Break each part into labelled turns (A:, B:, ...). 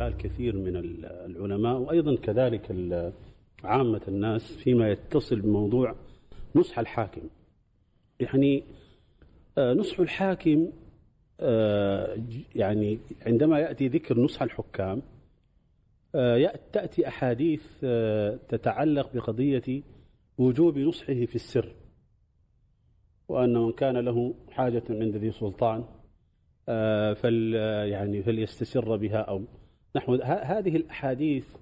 A: بال كثير من العلماء وأيضا كذلك عامة الناس فيما يتصل بموضوع نصح الحاكم. يعني آه، نصح الحاكم آه، يعني عندما يأتي ذكر نصح الحكام آه، تأتي أحاديث تتعلق بقضية وجوب نصحه في السر وأن من كان له حاجة عند ذي سلطان فل يعني فليستسر بها أو نحو هذه الأحاديث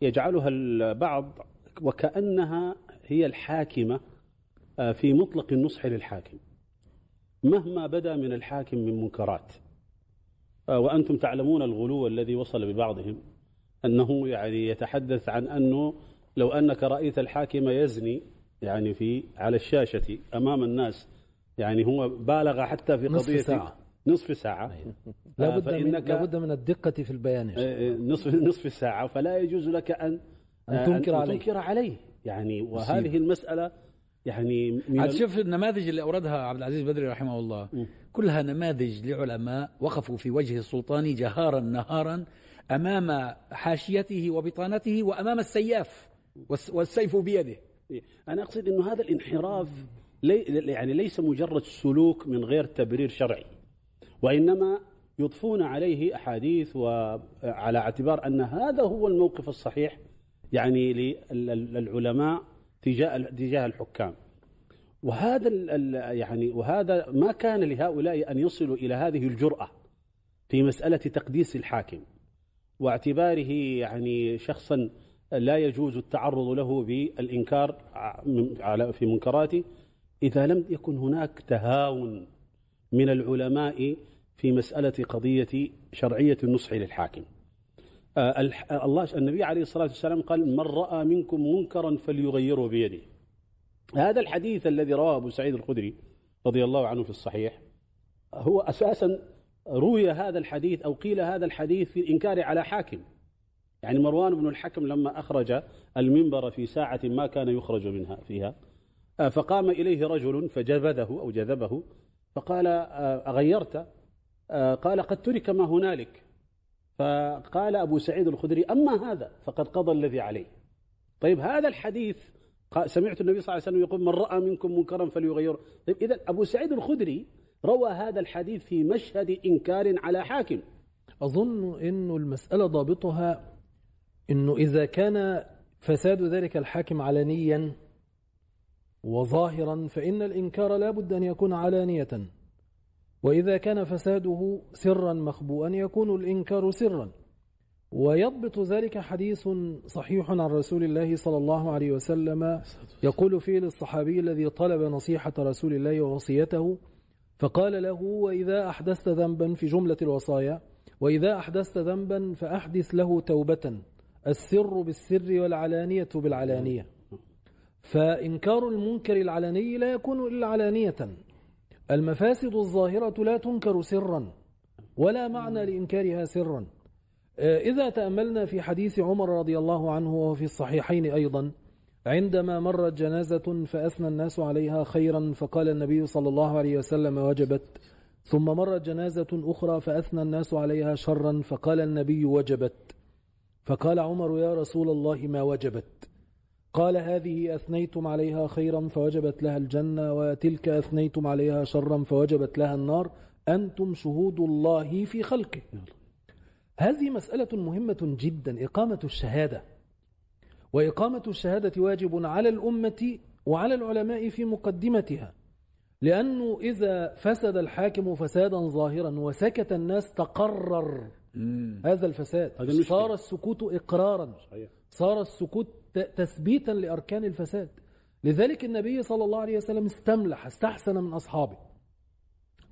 A: يجعلها البعض وكأنها هي الحاكمة في مطلق النصح للحاكم. مهما بدا من الحاكم من منكرات. آه، وأنتم تعلمون الغلو الذي وصل ببعضهم. أنه يعني يتحدث عن أنه لو أنك رأيت الحاكم يزني يعني في على الشاشة أمام الناس يعني هو بالغ حتى في قضية نصف
B: ساعة.
A: نصف ساعة.
B: لابد, آه، من لابد من الدقة في البيان
A: آه، نصف نصف ساعة. فلا يجوز لك أن
B: أن تنكر عليه,
A: تنكر عليه. يعني وهذه المسألة يعني
C: شوف النماذج اللي أوردها عبد العزيز بدري رحمه الله. م. كلها نماذج لعلماء وقفوا في وجه السلطان جهارا نهارا أمام حاشيته وبطانته وأمام السياف والسيف بيده.
A: أنا أقصد إنه هذا الانحراف لي يعني ليس مجرد سلوك من غير تبرير شرعي. وإنما يضفون عليه أحاديث وعلى اعتبار أن هذا هو الموقف الصحيح يعني للعلماء تجاه تجاه الحكام. وهذا يعني وهذا ما كان لهؤلاء أن يصلوا إلى هذه الجرأة في مسألة تقديس الحاكم واعتباره يعني شخصا لا يجوز التعرض له بالإنكار على في منكراته إذا لم يكن هناك تهاون من العلماء في مسألة قضية شرعية النصح للحاكم. آه، الله النبي عليه الصلاة والسلام قال من رأى منكم منكرا فليغيره بيده. هذا الحديث الذي رواه أبو سعيد الخدري رضي الله عنه في الصحيح هو أساسا روي هذا الحديث أو قيل هذا الحديث في الإنكار على حاكم. يعني مروان بن الحكم لما أخرج المنبر في ساعة ما كان يخرج منها فيها آه، فقام إليه رجل فجذبه أو جذبه فقال آه، أغيرت؟ قال قد ترك ما هنالك. فقال أبو سعيد الخدري أما هذا فقد قضى الذي عليه. طيب هذا الحديث سمعت النبي صلى الله عليه وسلم يقول من رأى منكم منكرا فليغيره. طيب إذا أبو سعيد الخدري روى هذا الحديث في مشهد إنكار على حاكم.
B: أظن أن المسألة ضابطها أنه إذا كان فساد ذلك الحاكم علنيا وظاهرا فإن الإنكار لا بد أن يكون علانية. وإذا كان فساده سرا مخبوءا يكون الإنكار سرا. ويضبط ذلك حديث صحيح عن رسول الله صلى الله عليه وسلم يقول فيه للصحابي الذي طلب نصيحة رسول الله ووصيته فقال له وإذا أحدثت ذنبا في جملة الوصايا وإذا أحدثت ذنبا فأحدث له توبة السر بالسر والعلانية بالعلانية. فإنكار المنكر العلني لا يكون إلا علانية. المفاسد الظاهرة لا تنكر سرا ولا معنى لإنكارها سرا. آه، إذا تأملنا في حديث عمر رضي الله عنه وفي الصحيحين أيضا عندما مرت جنازة فأثنى الناس عليها خيرا فقال النبي صلى الله عليه وسلم وجبت. ثم مرت جنازة أخرى فأثنى الناس عليها شرا فقال النبي وجبت. فقال عمر يا رسول الله ما وجبت. قال هذه أثنيتم عليها خيرا فوجبت لها الجنة وتلك أثنيتم عليها شرا فوجبت لها النار. أنتم شهود الله في خلقه. هذه مسألة مهمة جدا. إقامة الشهادة. وإقامة الشهادة واجب على الأمة وعلى العلماء في مقدمتها. لأنه إذا فسد الحاكم فسادا ظاهرا وسكت الناس تقرر. هذا الفساد. صار السكوت إقرارا. صار السكوت تثبيتا لأركان الفساد. لذلك النبي صلى الله عليه وسلم استملح استحسن من أصحابه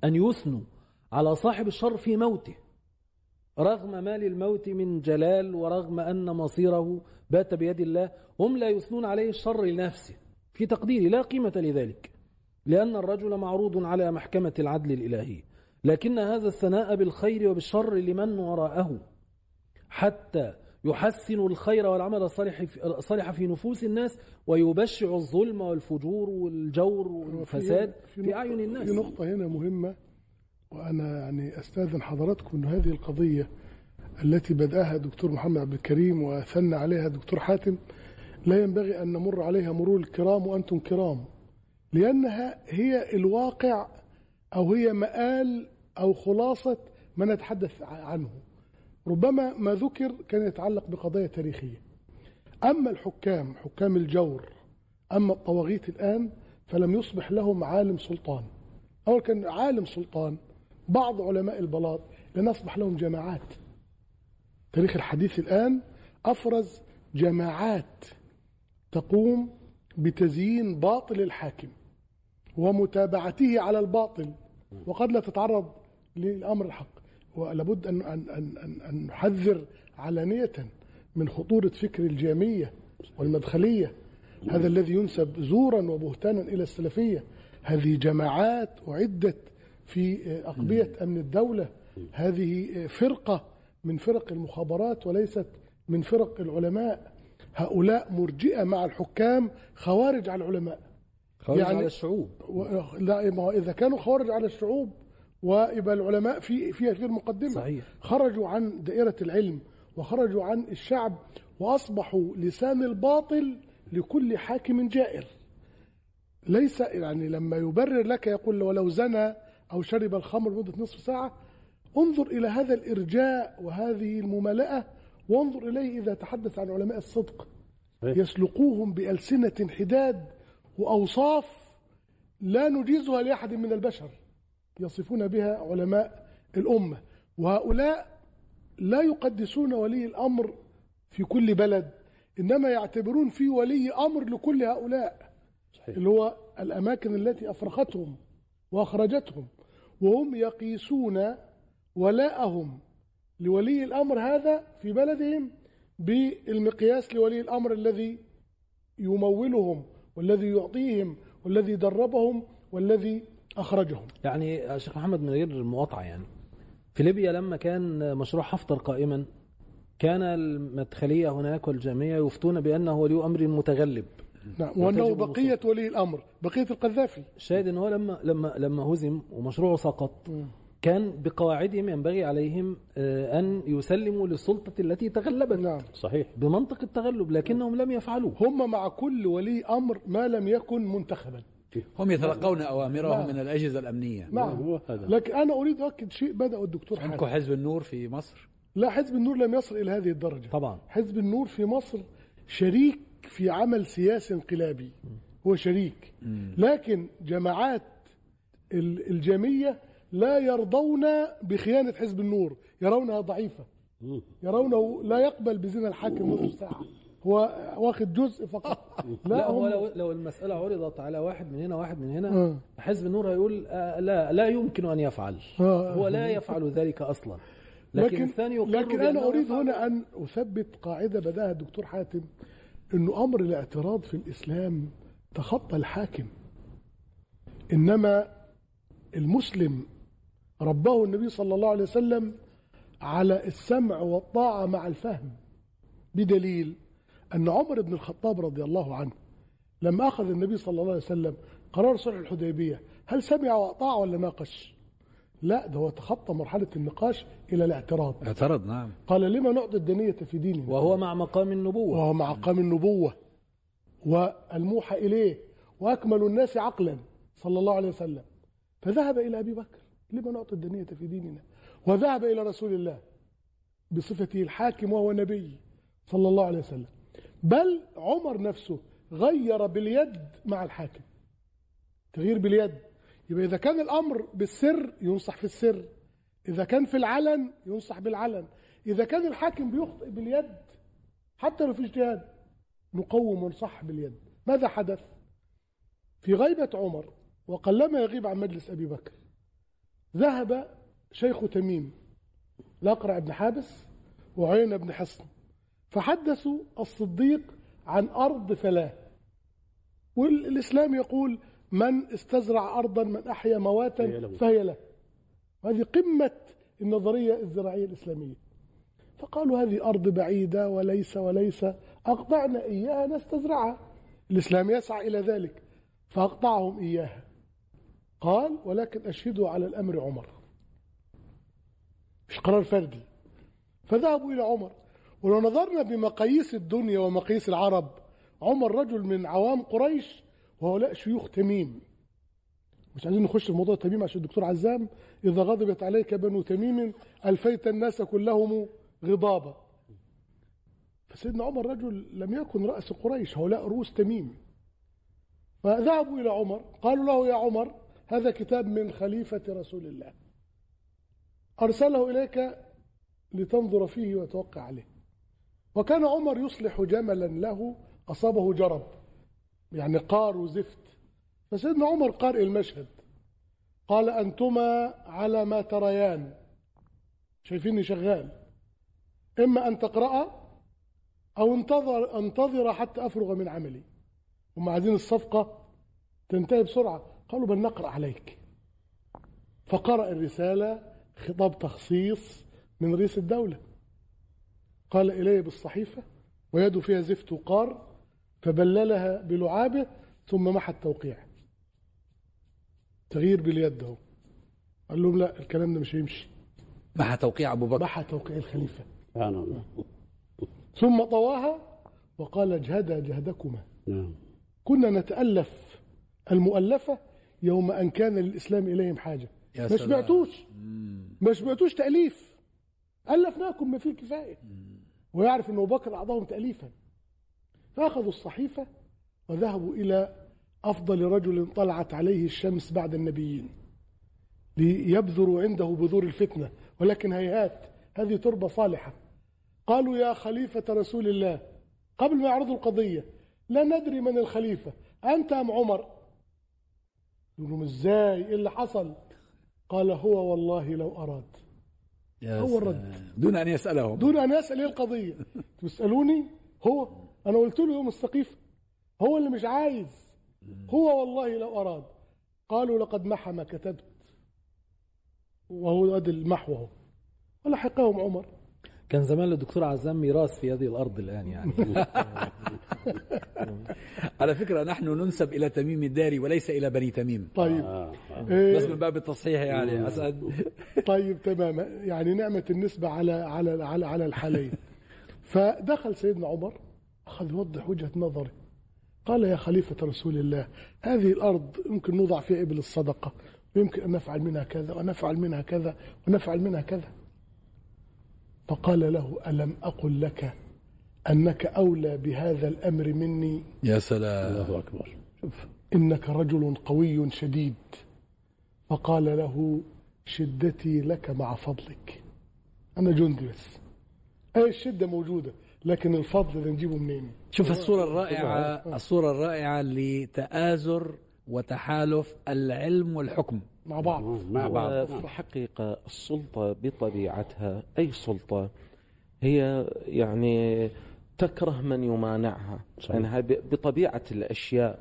B: أن يثنوا على صاحب الشر في موته رغم ما للموت من جلال ورغم أن مصيره بات بيد الله. هم لا يثنون عليه الشر لنفسه في تقديري لا قيمة لذلك لأن الرجل معروض على محكمة العدل الإلهي. لكن هذا الثناء بالخير وبالشر لمن وراءه حتى يحسن الخير والعمل الصالح الصالح في نفوس الناس ويبشع الظلم والفجور والجور والفساد في, في أعين الناس.
D: في نقطة هنا مهمة وأنا يعني أستاذن حضراتكم أن هذه القضية التي بدأها دكتور محمد عبد الكريم وثنى عليها دكتور حاتم لا ينبغي أن نمر عليها مرور الكرام وأنتم كرام لأنها هي الواقع أو هي مآل أو خلاصة ما نتحدث عنه. ربما ما ذكر كان يتعلق بقضايا تاريخية. أما الحكام حكام الجور أما الطواغيت الآن فلم يصبح لهم عالم سلطان. أول كان عالم سلطان بعض علماء البلاط لأن أصبح لهم جماعات. تاريخ الحديث الآن أفرز جماعات تقوم بتزيين باطل الحاكم ومتابعته على الباطل وقد لا تتعرض للأمر الحق. ولابد أن, أن, أن, أن, نحذر علانية من خطورة فكر الجامية والمدخلية. هذا الذي ينسب زورا وبهتانا إلى السلفية. هذه جماعات أعدت في أقبية أمن الدولة. هذه فرقة من فرق المخابرات وليست من فرق العلماء. هؤلاء مرجئة مع الحكام خوارج على العلماء.
B: خوارج
D: يعني-
B: على الشعوب.
D: لا ما إذا كانوا خوارج على الشعوب ويبقى العلماء في في في المقدمة
B: صحيح.
D: خرجوا عن دائرة العلم وخرجوا عن الشعب وأصبحوا لسان الباطل لكل حاكم جائر ليس يعني لما يبرر لك يقول ولو زنى أو شرب الخمر مدة نصف ساعة انظر إلى هذا الإرجاء وهذه الممالأة وانظر إليه إذا تحدث عن علماء الصدق. يسلقوهم بألسنة حداد وأوصاف لا نجيزها لأحد من البشر يصفون بها علماء الأمة وهؤلاء لا يقدسون ولي الأمر في كل بلد إنما يعتبرون في ولي أمر لكل هؤلاء
A: صحيح.
D: اللي هو الأماكن التي أفرختهم وأخرجتهم وهم يقيسون ولاءهم لولي الأمر هذا في بلدهم بالمقياس لولي الأمر الذي يمولهم والذي يعطيهم والذي دربهم والذي أخرجهم.
B: يعني شيخ محمد من غير المقاطعة يعني. في ليبيا لما كان مشروع حفتر قائما كان المدخلية هناك والجامية يفتون بأنه ولي أمر متغلب.
D: نعم وأنه
B: وتجب
D: بقية ولي الأمر بقية القذافي.
B: الشاهد ان هو لما لما لما هزم ومشروعه سقط كان بقواعدهم ينبغي عليهم آه، أن يسلموا للسلطة التي تغلبت.
D: نعم.
A: صحيح.
B: بمنطق التغلب لكنهم لم يفعلوا
D: هم مع كل ولي أمر ما لم يكن منتخبا.
C: هم يتلقون أوامرهم
D: نعم.
C: من الأجهزة الأمنية.
D: نعم.
A: هو هذا.
D: لكن أنا أريد أؤكد شيء بدأ الدكتور
C: عندكم حزب النور في مصر؟
D: لا حزب النور لم يصل إلى هذه الدرجة.
B: طبعا.
D: حزب النور في مصر شريك في عمل سياسي انقلابي. هو شريك. لكن جماعات ال- الجامية لا يرضون بخيانة حزب النور. يرونها ضعيفة.
A: مم.
D: يرونه لا يقبل بزنا الحاكم نصف ساعة. هو واخد جزء فقط
B: لا هو
D: هم-
B: لو, لو المسألة عرضت على واحد من هنا واحد من هنا
D: آه.
B: حزب النور هيقول آه، لا لا يمكن أن يفعل
D: آه.
B: هو لا يفعل ذلك أصلا لكن,
D: لكن
B: الثاني
D: لكن أنا
B: أريد.
D: هنا أن أثبت قاعدة بدأها الدكتور حاتم إنه أمر الاعتراض في الإسلام تخطى الحاكم إنما المسلم رباه النبي صلى الله عليه وسلم على السمع والطاعة مع الفهم بدليل أن عمر بن الخطاب رضي الله عنه لما أخذ النبي صلى الله عليه وسلم قرار صلح الحديبية. هل سمع وأطاع ولا ناقش؟ لا ده هو تخطى مرحلة النقاش إلى الاعتراض.
C: اعترض نعم.
D: قال لما نعطي الدنية في ديننا؟
B: وهو مع مقام النبوة.
D: وهو مع قام النبوة. والموحى إليه. وأكمل الناس عقلا صلى الله عليه وسلم. فذهب إلى أبي بكر. لما نعطي الدنية في ديننا؟ وذهب إلى رسول الله بصفته الحاكم وهو نبي صلى الله عليه وسلم. بل عمر نفسه غير باليد مع الحاكم. تغيير باليد. يبقى إذا كان الأمر بالسر ينصح في السر. إذا كان في العلن ينصح بالعلن. إذا كان الحاكم بيخطئ باليد حتى لو في اجتهاد نقوم ونصح باليد. ماذا حدث؟ في غيبة عمر وقلما يغيب عن مجلس أبي بكر ذهب شيخ تميم الأقرع بن حابس وعينة بن حصن. فحدثوا الصديق عن أرض فلاة. والإسلام يقول من استزرع أرضا من أحيا مواتا. فهي له. وهذه قمة النظرية الزراعية الإسلامية. فقالوا هذه أرض بعيدة وليس وليس أقطعنا إياها نستزرعها. الإسلام يسعى إلى ذلك فأقطعهم إياها. قال ولكن أشهدوا على الأمر عمر. مش قرار فردي. فذهبوا إلى عمر. ولو نظرنا بمقاييس الدنيا ومقاييس العرب عمر رجل من عوام قريش وهؤلاء شيوخ تميم. مش عايزين نخش في موضوع تميم عشان الدكتور عزام إذا غضبت عليك بنو تميم ألفيت الناس كلهم غضابا. فسيدنا عمر رجل لم يكن رأس قريش هؤلاء رؤوس تميم. فذهبوا إلى عمر قالوا له يا عمر هذا كتاب من خليفة رسول الله. أرسله إليك لتنظر فيه وتوقع عليه. وكان عمر يصلح جملا له أصابه جرب يعني قار وزفت. فسيدنا عمر قارئ المشهد. قال أنتما على ما تريان. شايفيني شغال. إما أن تقرأ أو انتظر أنتظر حتى أفرغ من عملي. هم عايزين الصفقة تنتهي بسرعة. قالوا بل نقرأ عليك. فقرأ الرسالة خطاب تخصيص من رئيس الدولة. قال إلي بالصحيفة ويده فيها زفت وقار فبللها بلعابه ثم محى التوقيع. تغيير باليد اهو قال لهم لا الكلام ده مش هيمشي.
C: مع توقيع أبو بكر.
D: محى توقيع الخليفة.
A: سبحان الله.
D: ثم طواها وقال اجهدا جهدكما.
A: نعم.
D: كنا نتألف المؤلفة يوم أن كان للإسلام إليهم حاجة.
C: يا
D: ما. سمعتوش ما سمعتوش تأليف. ألفناكم ما فيه الكفاية. ويعرف أن أبو بكر أعضاهم تأليفا. فأخذوا الصحيفة وذهبوا إلى أفضل رجل طلعت عليه الشمس بعد النبيين ليبذروا عنده بذور الفتنة ولكن هيهات هذه تربة صالحة. قالوا يا خليفة رسول الله قبل ما يعرضوا القضية لا ندري من الخليفة أنت أم عمر؟ يقول لهم إزاي؟ إيه اللي حصل؟ قال هو والله لو أراد. هو. الرد.
C: دون أن يسألهم.
D: دون أن يسأل إيه القضية؟ تسألوني؟ هو أنا قلت له يوم السقيفة هو اللي مش عايز. هو والله لو أراد. قالوا لقد محى ما كتبت وهو أدي المحو أهو. عمر.
B: كان زمان للدكتور عزام ميراث في هذه الأرض الآن يعني.
C: على فكرة نحن ننسب إلى تميم الداري وليس إلى بني تميم.
D: طيب.
A: آه.
D: إيه
C: بس من باب التصحيح يعني أسعد.
D: طيب تمام. يعني نعمة النسبة على على على على الحالين. فدخل سيدنا عمر أخذ يوضح وجهة نظره قال يا خليفة رسول الله هذه الأرض يمكن نوضع فيها إبل الصدقة ويمكن أن نفعل منها كذا ونفعل منها كذا ونفعل منها كذا. فقال له ألم أقل لك أنك أولى بهذا الأمر مني؟
C: يا سلام.
A: الله أكبر. شوف
D: إنك رجل قوي شديد. فقال له شدتي لك مع فضلك. أنا جندي بس. أي الشدة موجودة لكن الفضل ده نجيبه منين؟
C: شوف الصورة الرائعة الصورة الرائعة لتآزر وتحالف العلم والحكم.
D: مع بعض.
A: مع بعض.
E: وفي الحقيقة السلطة بطبيعتها أي سلطة هي يعني تكره من يمانعها
A: صحيح.
E: يعني هاي ب- بطبيعة الأشياء.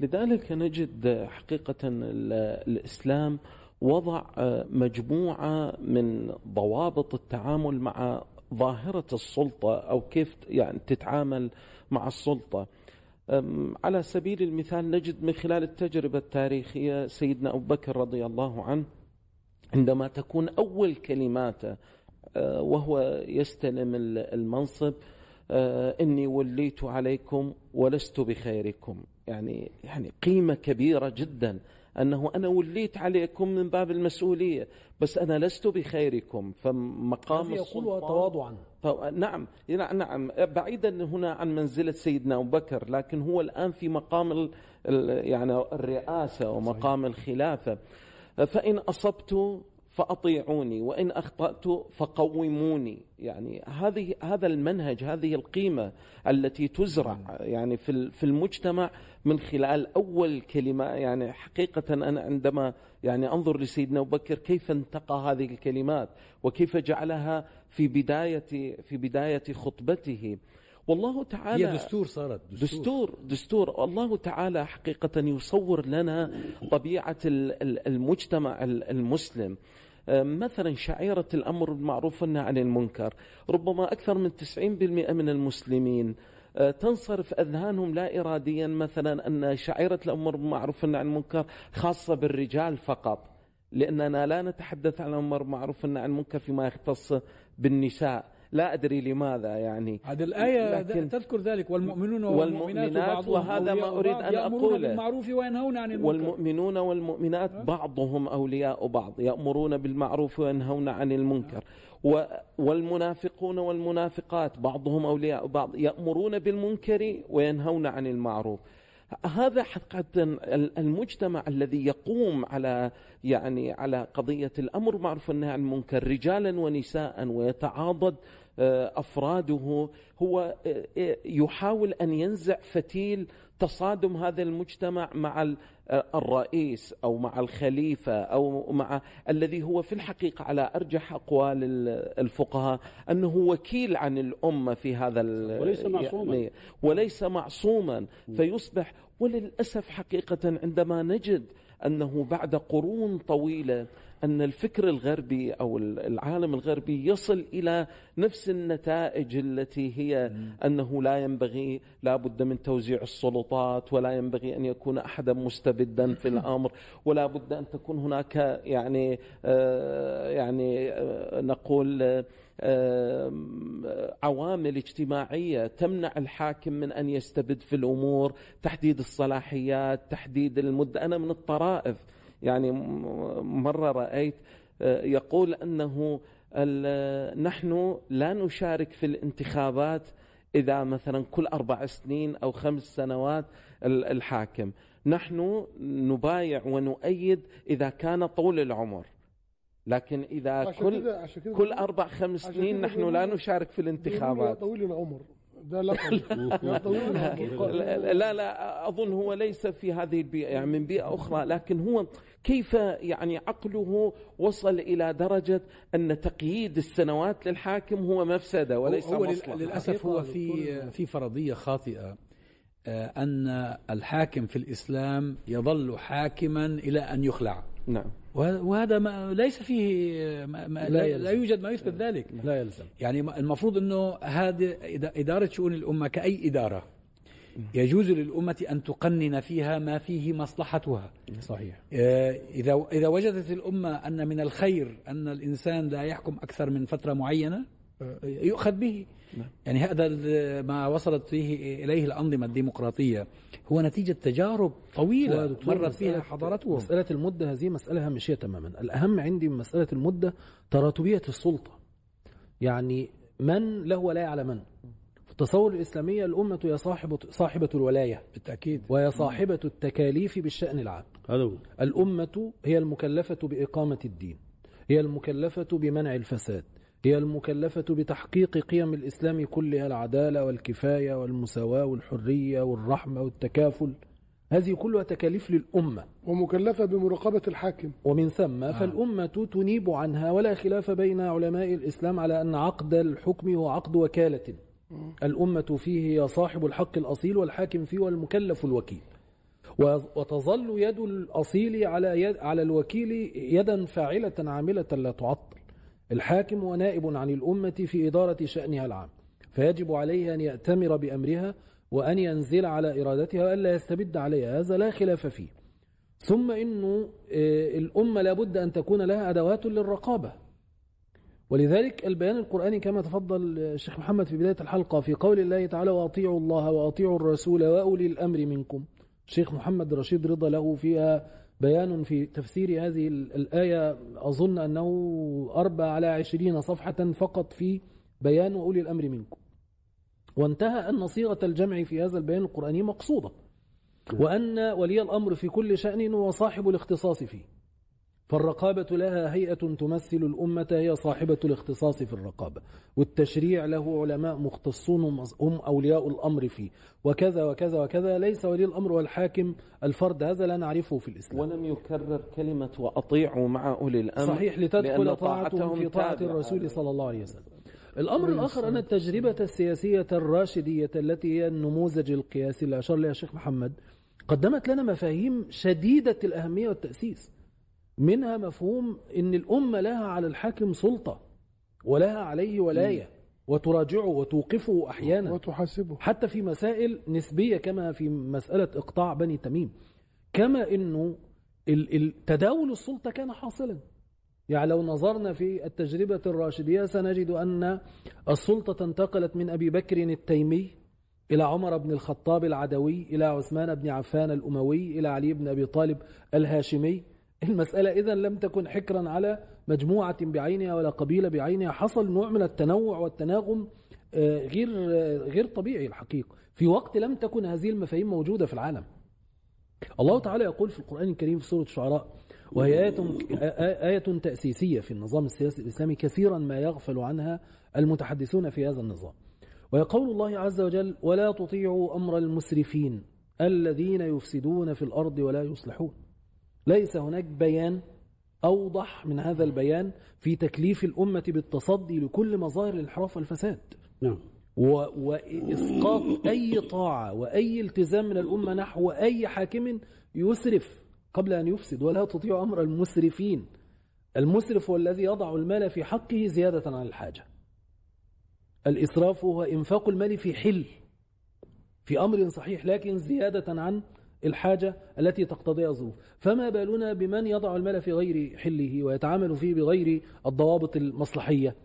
E: لذلك نجد حقيقة ال- الإسلام وضع مجموعة من ضوابط التعامل مع ظاهرة السلطة أو كيف يعني تتعامل مع السلطة. على سبيل المثال نجد من خلال التجربة التاريخية سيدنا أبو بكر رضي الله عنه عندما تكون أول كلماته آه، وهو يستلم ال- المنصب آه، إني وليت عليكم ولست بخيركم. يعني يعني قيمة كبيرة جدا أنه أنا وليت عليكم من باب المسؤولية بس أنا لست بخيركم. فمقام
B: يقولها تواضعا
E: نعم نعم بعيدا هنا عن منزلة سيدنا أبو بكر لكن هو الآن في مقام يعني الرئاسة ومقام الخلافة. فإن أصبت فأطيعوني وإن أخطأت فقوموني. يعني هذه هذا المنهج هذه القيمة التي تزرع يعني في في المجتمع من خلال أول كلمة. يعني حقيقة أنا عندما يعني أنظر لسيدنا أبو بكر كيف انتقى هذه الكلمات؟ وكيف جعلها في بداية في بداية خطبته. والله تعالى
C: هي دستور صارت
E: دستور. دستور الله تعالى حقيقة يصور لنا طبيعة ال- ال- المجتمع ال- المسلم. آه، مثلا شعيرة الأمر بالمعروف والنهي عن المنكر. ربما أكثر من 90% من المسلمين آه، تنصرف أذهانهم لا إراديا. مثلا أن شعيرة الأمر بالمعروف والنهي عن المنكر خاصة بالرجال فقط. لأننا لا نتحدث عن الأمر معروف عن المنكر فيما يختص بالنساء. لا أدري لماذا يعني.
C: هذه الآية
E: لكن-
C: تذكر ذلك والمؤمنون والمؤمنات, بعضهم
E: وهذا ما أريد أن أقوله.
C: بالمعروف وينهون عن المنكر.
E: والمؤمنون والمؤمنات بعضهم أولياء بعض يأمرون بالمعروف وينهون عن المنكر. والمنافقون والمنافقات بعضهم أولياء بعض يأمرون بالمنكر وينهون عن المعروف. هذا حقيقة المجتمع الذي يقوم على يعني على قضية الأمر معروف والنهي عن المنكر. رجالا ونساء ويتعاضد آه، أفراده. هو آه، آه، يحاول أن ينزع فتيل تصادم هذا المجتمع مع الرئيس أو مع الخليفة أو مع الذي هو في الحقيقة على أرجح أقوال ال- الفقهاء أنه وكيل عن الأمة في هذا
A: وليس معصوما.
E: يعني وليس معصوما فيصبح وللأسف حقيقة عندما نجد أنه بعد قرون طويلة أن الفكر الغربي أو العالم الغربي يصل إلى نفس النتائج التي هي أنه لا ينبغي لا بد من توزيع السلطات ولا ينبغي أن يكون أحدا مستبدا في الأمر ولا بد أن تكون هناك يعني آه، يعني آه، نقول آه، عوامل اجتماعية تمنع الحاكم من أن يستبد في الأمور تحديد الصلاحيات تحديد المدة. أنا من الطرائف يعني م- مرة رأيت آه، يقول ال- نحن لا نشارك في الانتخابات إذا مثلا كل أربع سنين أو خمس سنوات ال- الحاكم. نحن نبايع ونؤيد إذا كان طول العمر. لكن إذا
D: عشان
E: كل
D: كده عشان كده
E: كل أربع خمس سنين نحن لا نشارك في الانتخابات.
D: طويل العمر. ده لقب يا طويل العمر.
E: لا لا, لا أظن هو ليس في هذه البيئة يعني من بيئة أخرى لكن هو كيف يعني عقله وصل إلى درجة أن تقييد السنوات للحاكم هو مفسدة وليس
C: هو
E: مصلحة؟
C: للأسف هو في في فرضية خاطئة آه، أن الحاكم في الإسلام يظل حاكما إلى أن يخلع.
E: نعم.
C: وه- وهذا ما ليس فيه ما ما
B: لا
C: لا,
B: يلزم.
C: لا يوجد ما يثبت ذلك.
B: لا يلزم.
C: يعني المفروض إنه هذه إدارة شؤون الأمة كأي إدارة يجوز للأمة أن تقنن فيها ما فيه مصلحتها.
B: صحيح.
C: آه، إذا إذا وجدت الأمة أن من الخير أن الإنسان لا يحكم أكثر من فترة معينة يؤخذ به. يعني هذا ما وصلت فيه إليه الأنظمة الديمقراطية. هو نتيجة تجارب طويلة مرت فيها حضارتهم.
B: مسألة المدة هذه مسألة هامشية تماما. الأهم عندي من مسألة المدة تراتبية السلطة. يعني من له ولاية على من؟ في التصور الإسلامية الأمة هي صاحبة, صاحبة الولاية.
C: بالتأكيد.
B: وهي صاحبة التكاليف بالشأن العام.
A: هذا هو.
B: الأمة هي المكلفة بإقامة الدين. هي المكلفة بمنع الفساد. هي المكلفة بتحقيق قيم الإسلام كلها العدالة والكفاية والمساواة والحرية والرحمة والتكافل. هذه كلها تكاليف للأمة.
D: ومكلفة بمراقبة الحاكم.
B: ومن ثم فالأمة تنيب عنها ولا خلاف بين علماء الإسلام على أن عقد الحكم هو عقد وكالة. الأمة فيه هي صاحب الحق الأصيل والحاكم فيه والمكلف الوكيل. وتظل يد الأصيل على يد على الوكيل يدا فاعلة عاملة لا تعطل. الحاكم ونائب عن الأمة في إدارة شأنها العام فيجب عليه أن يأتمر بأمرها وأن ينزل على إرادتها وألا يستبد عليها هذا لا خلاف فيه. ثم إنه آه، الأمة لابد أن تكون لها أدوات للرقابة. ولذلك البيان القرآني كما تفضل الشيخ محمد في بداية الحلقة في قول الله تعالى وأطيعوا الله وأطيعوا الرسول وأولي الأمر منكم. الشيخ محمد رشيد رضا له فيها بيان في تفسير هذه ال- الآية. أظن أنه أربع على عشرين صفحة فقط في بيان أولي الأمر منكم. وانتهى أن صيغة الجمع في هذا البيان القرآني مقصودة وأن ولي الأمر في كل شأن هو صاحب الاختصاص فيه. فالرقابة لها هيئة تمثل الأمة هي صاحبة الاختصاص في الرقابة. والتشريع له علماء مختصون هم- أولياء الأمر فيه. وكذا وكذا وكذا ليس ولي الأمر والحاكم الفرد. هذا لا نعرفه في الإسلام.
E: ولم يكرر كلمة وأطيعوا مع أولي الأمر
B: صحيح لتدخل طاعتهم في طاعة. الرسول صلى الله عليه وسلم. الأمر الآخر أن التجربة السياسية الراشدية التي هي النموذج القياسي اللي أشار لها الشيخ محمد قدمت لنا مفاهيم شديدة الأهمية والتأسيس. منها مفهوم أن الأمة لها على الحاكم سلطة ولها عليه ولاية وتراجعه وتوقفه أحيانا.
D: وتحاسبه.
B: حتى في مسائل نسبية كما في مسألة إقطاع بني تميم. كما ال- تداول السلطة كان حاصلا. يعني لو نظرنا في التجربة الراشدية سنجد أن السلطة انتقلت من أبي بكر التيمي إلى عمر بن الخطاب العدوي إلى عثمان بن عفان الأموي إلى علي بن أبي طالب الهاشمي. المسألة إذا لم تكن حكرا على مجموعة بعينها ولا قبيلة بعينها. حصل نوع من التنوع والتناغم آه، غير آه، غير طبيعي الحقيقة. في وقت لم تكن هذه المفاهيم موجودة في العالم. الله تعالى يقول في القرآن الكريم في سورة الشعراء وهي آية, آية تأسيسية في النظام السياسي الإسلامي كثيرا ما يغفل عنها المتحدثون في هذا النظام. ويقول الله عز وجل ولا تطيعوا أمر المسرفين الذين يفسدون في الأرض ولا يصلحون ليس هناك بيان أوضح من هذا البيان في تكليف الأمة بالتصدي لكل مظاهر الانحراف والفساد.
A: نعم.
B: و- وإسقاط أي طاعة وأي التزام من الأمة نحو أي حاكم يسرف قبل أن يفسد ولا تطيع أمر المسرفين. المسرف هو الذي يضع المال في حقه زيادة عن الحاجة. الإسراف هو إنفاق المال في حل في أمر صحيح لكن زيادة عن الحاجة التي تقتضيها الظروف. فما بالنا بمن يضع المال في غير حله ويتعامل فيه بغير الضوابط المصلحية.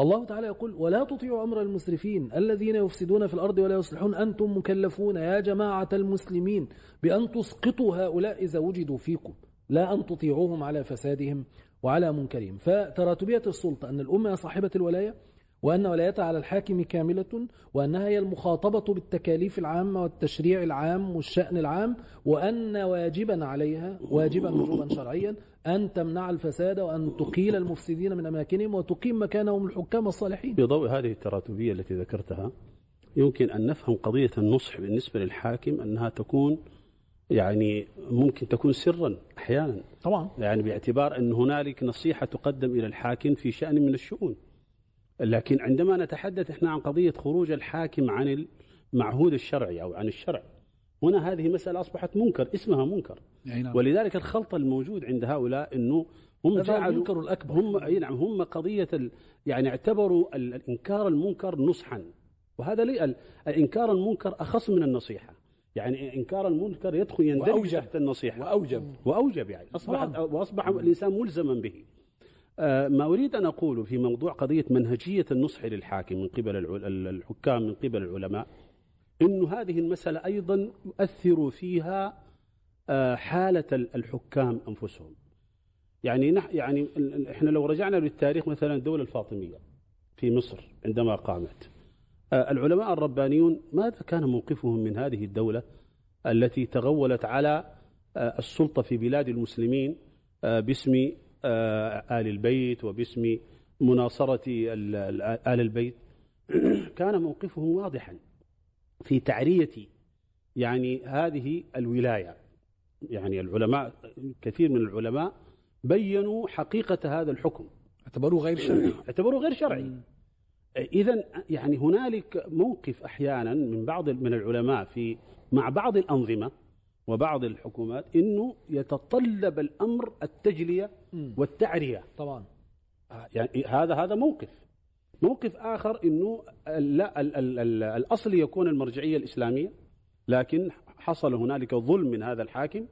B: الله تعالى يقول ولا تطيعوا أمر المسرفين الذين يفسدون في الأرض ولا يصلحون. أنتم مكلفون يا جماعة المسلمين بأن تسقطوا هؤلاء إذا وجدوا فيكم. لا أن تطيعوهم على فسادهم وعلى منكرهم. فتراتبية السلطة أن الأمة صاحبة الولاية؟ وأن ولايتها على الحاكم كاملة وأنها هي المخاطبة بالتكاليف العامة والتشريع العام والشأن العام وأن واجبا عليها واجبا وجوبا شرعيا أن تمنع الفساد وأن تقيل المفسدين من أماكنهم وتقيم مكانهم الحكام الصالحين.
A: في ضوء هذه التراتبية التي ذكرتها يمكن أن نفهم قضية النصح بالنسبة للحاكم أنها تكون يعني ممكن تكون سرا أحيانا.
B: طبعا.
A: يعني باعتبار أن هنالك نصيحة تقدم إلى الحاكم في شأن من الشؤون. لكن عندما نتحدث إحنا عن قضية خروج الحاكم عن المعهود الشرعي أو عن الشرع هنا هذه مسألة أصبحت منكر اسمها منكر
C: نعم.
A: ولذلك الخلط الموجود عند هؤلاء أنه هم جعلوا
B: المنكر الأكبر.
A: هم نعم هم قضية ال يعني اعتبروا ال- الإنكار المنكر نصحا وهذا لي ال- الإنكار المنكر أخص من النصيحة يعني إنكار المنكر يدخل يندرج. تحت النصيحة
C: وأوجب
A: وأوجب يعني اصبح وأصبح الإنسان ملزما به. آه، ما أريد أن اقوله في موضوع قضية منهجية النصح للحاكم من قبل الحكام من قبل العلماء انه هذه المسألة أيضا يؤثر فيها آه، حالة ال- الحكام أنفسهم. يعني نح يعني إحنا لو رجعنا للتاريخ مثلا الدولة الفاطمية في مصر عندما قامت آه، العلماء الربانيون ماذا كان موقفهم من هذه الدولة التي تغولت على السلطة في بلاد المسلمين باسم آل البيت وباسم مناصرة آل البيت. كان موقفهم واضحا في تعرية يعني هذه الولاية. يعني العلماء كثير من العلماء بينوا حقيقة هذا الحكم.
C: اعتبروه غير شرعي.
A: اعتبروه غير شرعي. اذا يعني هنالك موقف أحيانا من بعض من العلماء في مع بعض الأنظمة وبعض الحكومات إنه يتطلب الأمر التجلية والتعرية.
B: طبعا.
A: يعني هذا هذا موقف. موقف آخر إنه لا ال ال ال الأصل يكون المرجعية الإسلامية لكن حصل هنالك ظلم من هذا الحاكم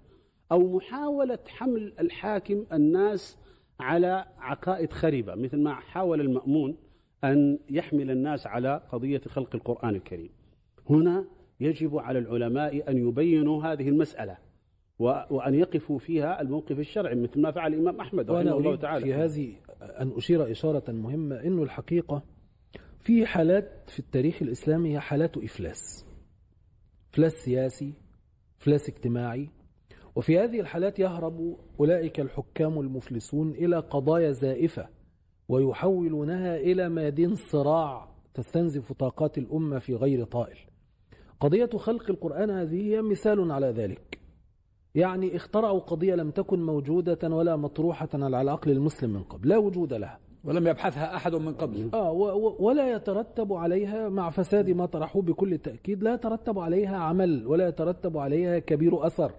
A: أو محاولة حمل الحاكم الناس على عقائد خربه مثل ما حاول المأمون أن يحمل الناس على قضية خلق القرآن الكريم. هنا يجب على العلماء أن يبينوا هذه المسألة و- وأن يقفوا فيها الموقف الشرعي مثل ما فعل الإمام أحمد
B: وأنا
A: رحمه الله تعالى.
B: في هذه أن أشير إشارة مهمة أنه الحقيقة في حالات في التاريخ الإسلامي هي حالات إفلاس. إفلاس سياسي إفلاس اجتماعي. وفي هذه الحالات يهرب أولئك الحكام المفلسون إلى قضايا زائفة ويحولونها إلى ميادين صراع تستنزف طاقات الأمة في غير طائل. قضية خلق القرآن هذه هي مثال على ذلك. يعني اخترعوا قضية لم تكن موجودة ولا مطروحة على العقل المسلم من قبل لا وجود لها.
C: ولم يبحثها أحد من قبل.
B: آه و- و- ولا يترتب عليها مع فساد ما طرحوه بكل تأكيد لا يترتب عليها عمل ولا يترتب عليها كبير أثر.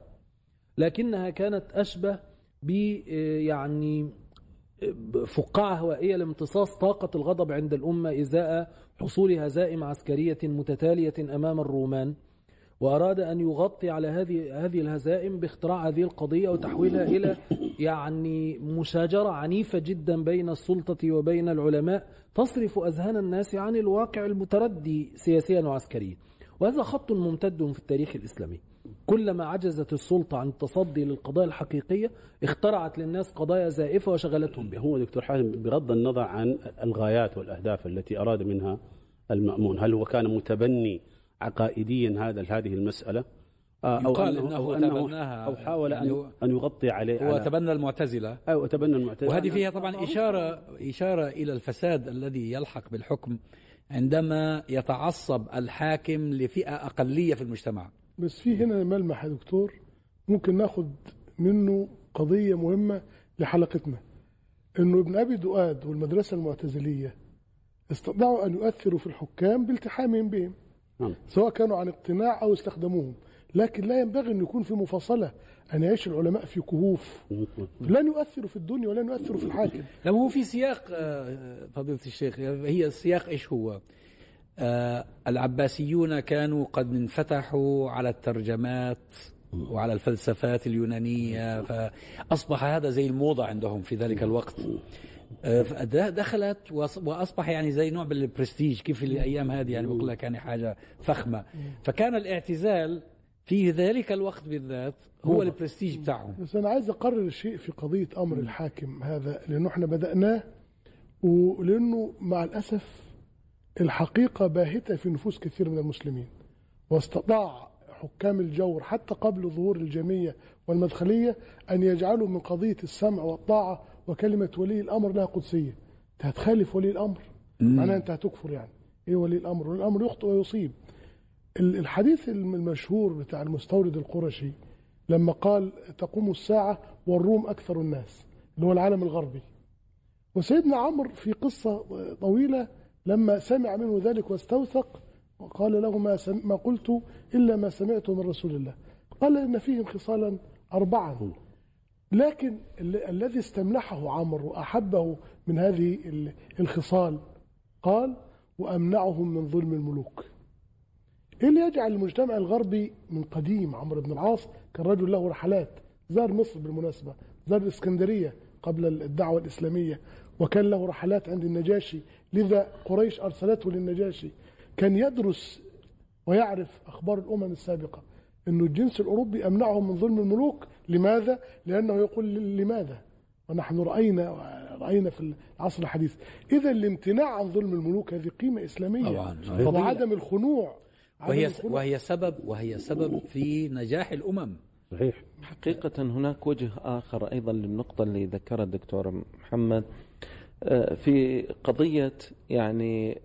B: لكنها كانت أشبه ب آه، يعني فقاعة هوائية لامتصاص طاقة الغضب عند الأمة إزاء حصول هزائم عسكرية متتالية أمام الرومان وأراد أن يغطي على هذه هذه الهزائم باختراع هذه القضية وتحويلها إلى يعني مشاجرة عنيفة جدا بين السلطة وبين العلماء تصرف أذهان الناس عن الواقع المتردي سياسيا وعسكريا. وهذا خط ممتد في التاريخ الإسلامي. كلما عجزت السلطة عن التصدي للقضايا الحقيقية اخترعت للناس قضايا زائفة وشغلتهم. بها
A: هو دكتور حازم بغض النظر عن الغايات والأهداف التي أراد منها المأمون هل هو كان متبني عقائديا هذا هذه المسألة؟
C: آه، أو أنه, إنه, أو, أنه
A: أو حاول يعني أن, أن يغطي عليه
C: هو تبنى المعتزلة.
A: أو تبنى المعتزلة.
C: وهذه فيها طبعا إشارة إشارة إلى الفساد الذي يلحق بالحكم عندما يتعصب الحاكم لفئة أقلية في المجتمع.
D: بس في هنا ملمح يا دكتور ممكن ناخد منه قضية مهمة لحلقتنا إنه ابن أبي دؤاد والمدرسة المعتزلية استطاعوا أن يؤثروا في الحكام بالتحامهم بهم نعم. سواء كانوا عن اقتناع أو استخدموهم لكن لا ينبغي أن يكون في مفاصلة أن يعيش العلماء في كهوف لن يؤثروا في الدنيا ولن يؤثروا في الحاكم
C: لما هو في سياق آه، فضيلة الشيخ هي السياق إيش هو؟ آه العباسيون كانوا قد انفتحوا على الترجمات وعلى الفلسفات اليونانية فأصبح هذا زي الموضة عندهم في ذلك الوقت. آه، دخلت وأصبح يعني زي نوع بالبرستيج كيف الأيام هذه يعني بقول لك يعني حاجة فخمة. فكان الاعتزال في ذلك الوقت بالذات هو البرستيج بتاعهم.
D: بس أنا عايز أقرر الشيء في قضية أمر الحاكم هذا لأنه إحنا بدأناه ولأنه مع الأسف الحقيقة باهتة في نفوس كثير من المسلمين واستطاع حكام الجور حتى قبل ظهور الجامية والمدخلية أن يجعلوا من قضية السمع والطاعة وكلمة ولي الأمر لها قدسية. أنت هتخالف ولي الأمر. معناها أنت هتكفر يعني. إيه ولي الأمر؟ ولي الأمر يخطئ ويصيب. الحديث المشهور بتاع المستورد القرشي لما قال تقوم الساعة والروم أكثر الناس اللي هو العالم الغربي. وسيدنا عمرو في قصة طويلة لما سمع منه ذلك واستوثق قال له ما, ما قلت إلا ما سمعته من رسول الله. قال إن فيهم خصالا أربعة. لكن الذي استملحه عمرو وأحبه من هذه الخصال قال وأمنعهم من ظلم الملوك. إيه اللي يجعل المجتمع الغربي من قديم؟ عمرو بن العاص كان رجل له رحلات زار مصر بالمناسبة زار الإسكندرية قبل الدعوة الإسلامية. وكان له رحلات عند النجاشي. لذا قريش أرسلته للنجاشي. كان يدرس ويعرف أخبار الأمم السابقة أن الجنس الأوروبي أمنعهم من ظلم الملوك. لماذا؟ لأنه يقول لماذا؟ ونحن رأينا رأينا في العصر الحديث. إذا الامتناع عن ظلم الملوك هذه قيمة إسلامية. طبعا وعدم الخنوع
C: وهي وهي سبب وهي سبب في نجاح الأمم.
E: صحيح. حقيقة هناك وجه آخر أيضا للنقطة اللي ذكرها الدكتور محمد آه، في قضية يعني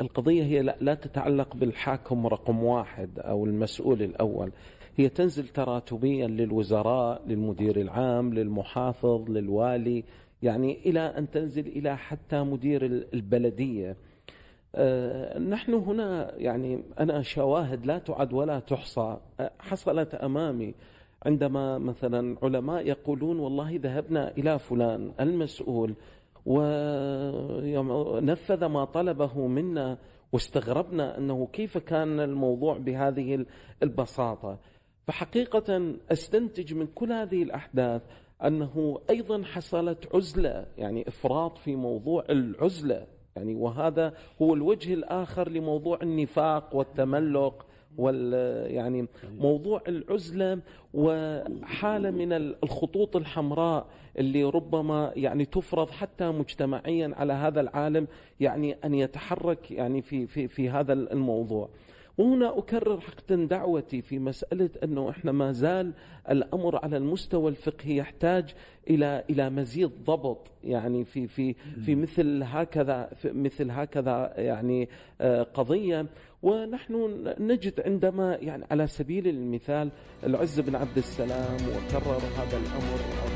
E: القضية هي لا تتعلق بالحاكم رقم واحد أو المسؤول الأول. هي تنزل تراتبيا للوزراء للمدير العام للمحافظ للوالي يعني إلى أن تنزل إلى حتى مدير البلدية. نحن هنا يعني أنا شواهد لا تعد ولا تحصى. آه، حصلت أمامي عندما مثلا علماء يقولون والله ذهبنا إلى فلان المسؤول ونفذ ما طلبه منا واستغربنا أنه كيف كان الموضوع بهذه البساطة. فحقيقة أستنتج من كل هذه الأحداث أنه أيضا حصلت عزلة يعني إفراط في موضوع العزلة. يعني وهذا هو الوجه الآخر لموضوع النفاق والتملق وال يعني موضوع العزلة وحالة من الخطوط الحمراء اللي ربما يعني تفرض حتى مجتمعيا على هذا العالم يعني أن يتحرك يعني في في في هذا الموضوع. وهنا أكرر حقا دعوتي في مسألة أنه إحنا ما زال الأمر على المستوى الفقهي يحتاج إلى إلى مزيد ضبط يعني في في في مثل هكذا في مثل هكذا يعني آه، قضية. ونحن نجد عندما يعني على سبيل المثال العز بن عبد السلام وكرر هذا الأمر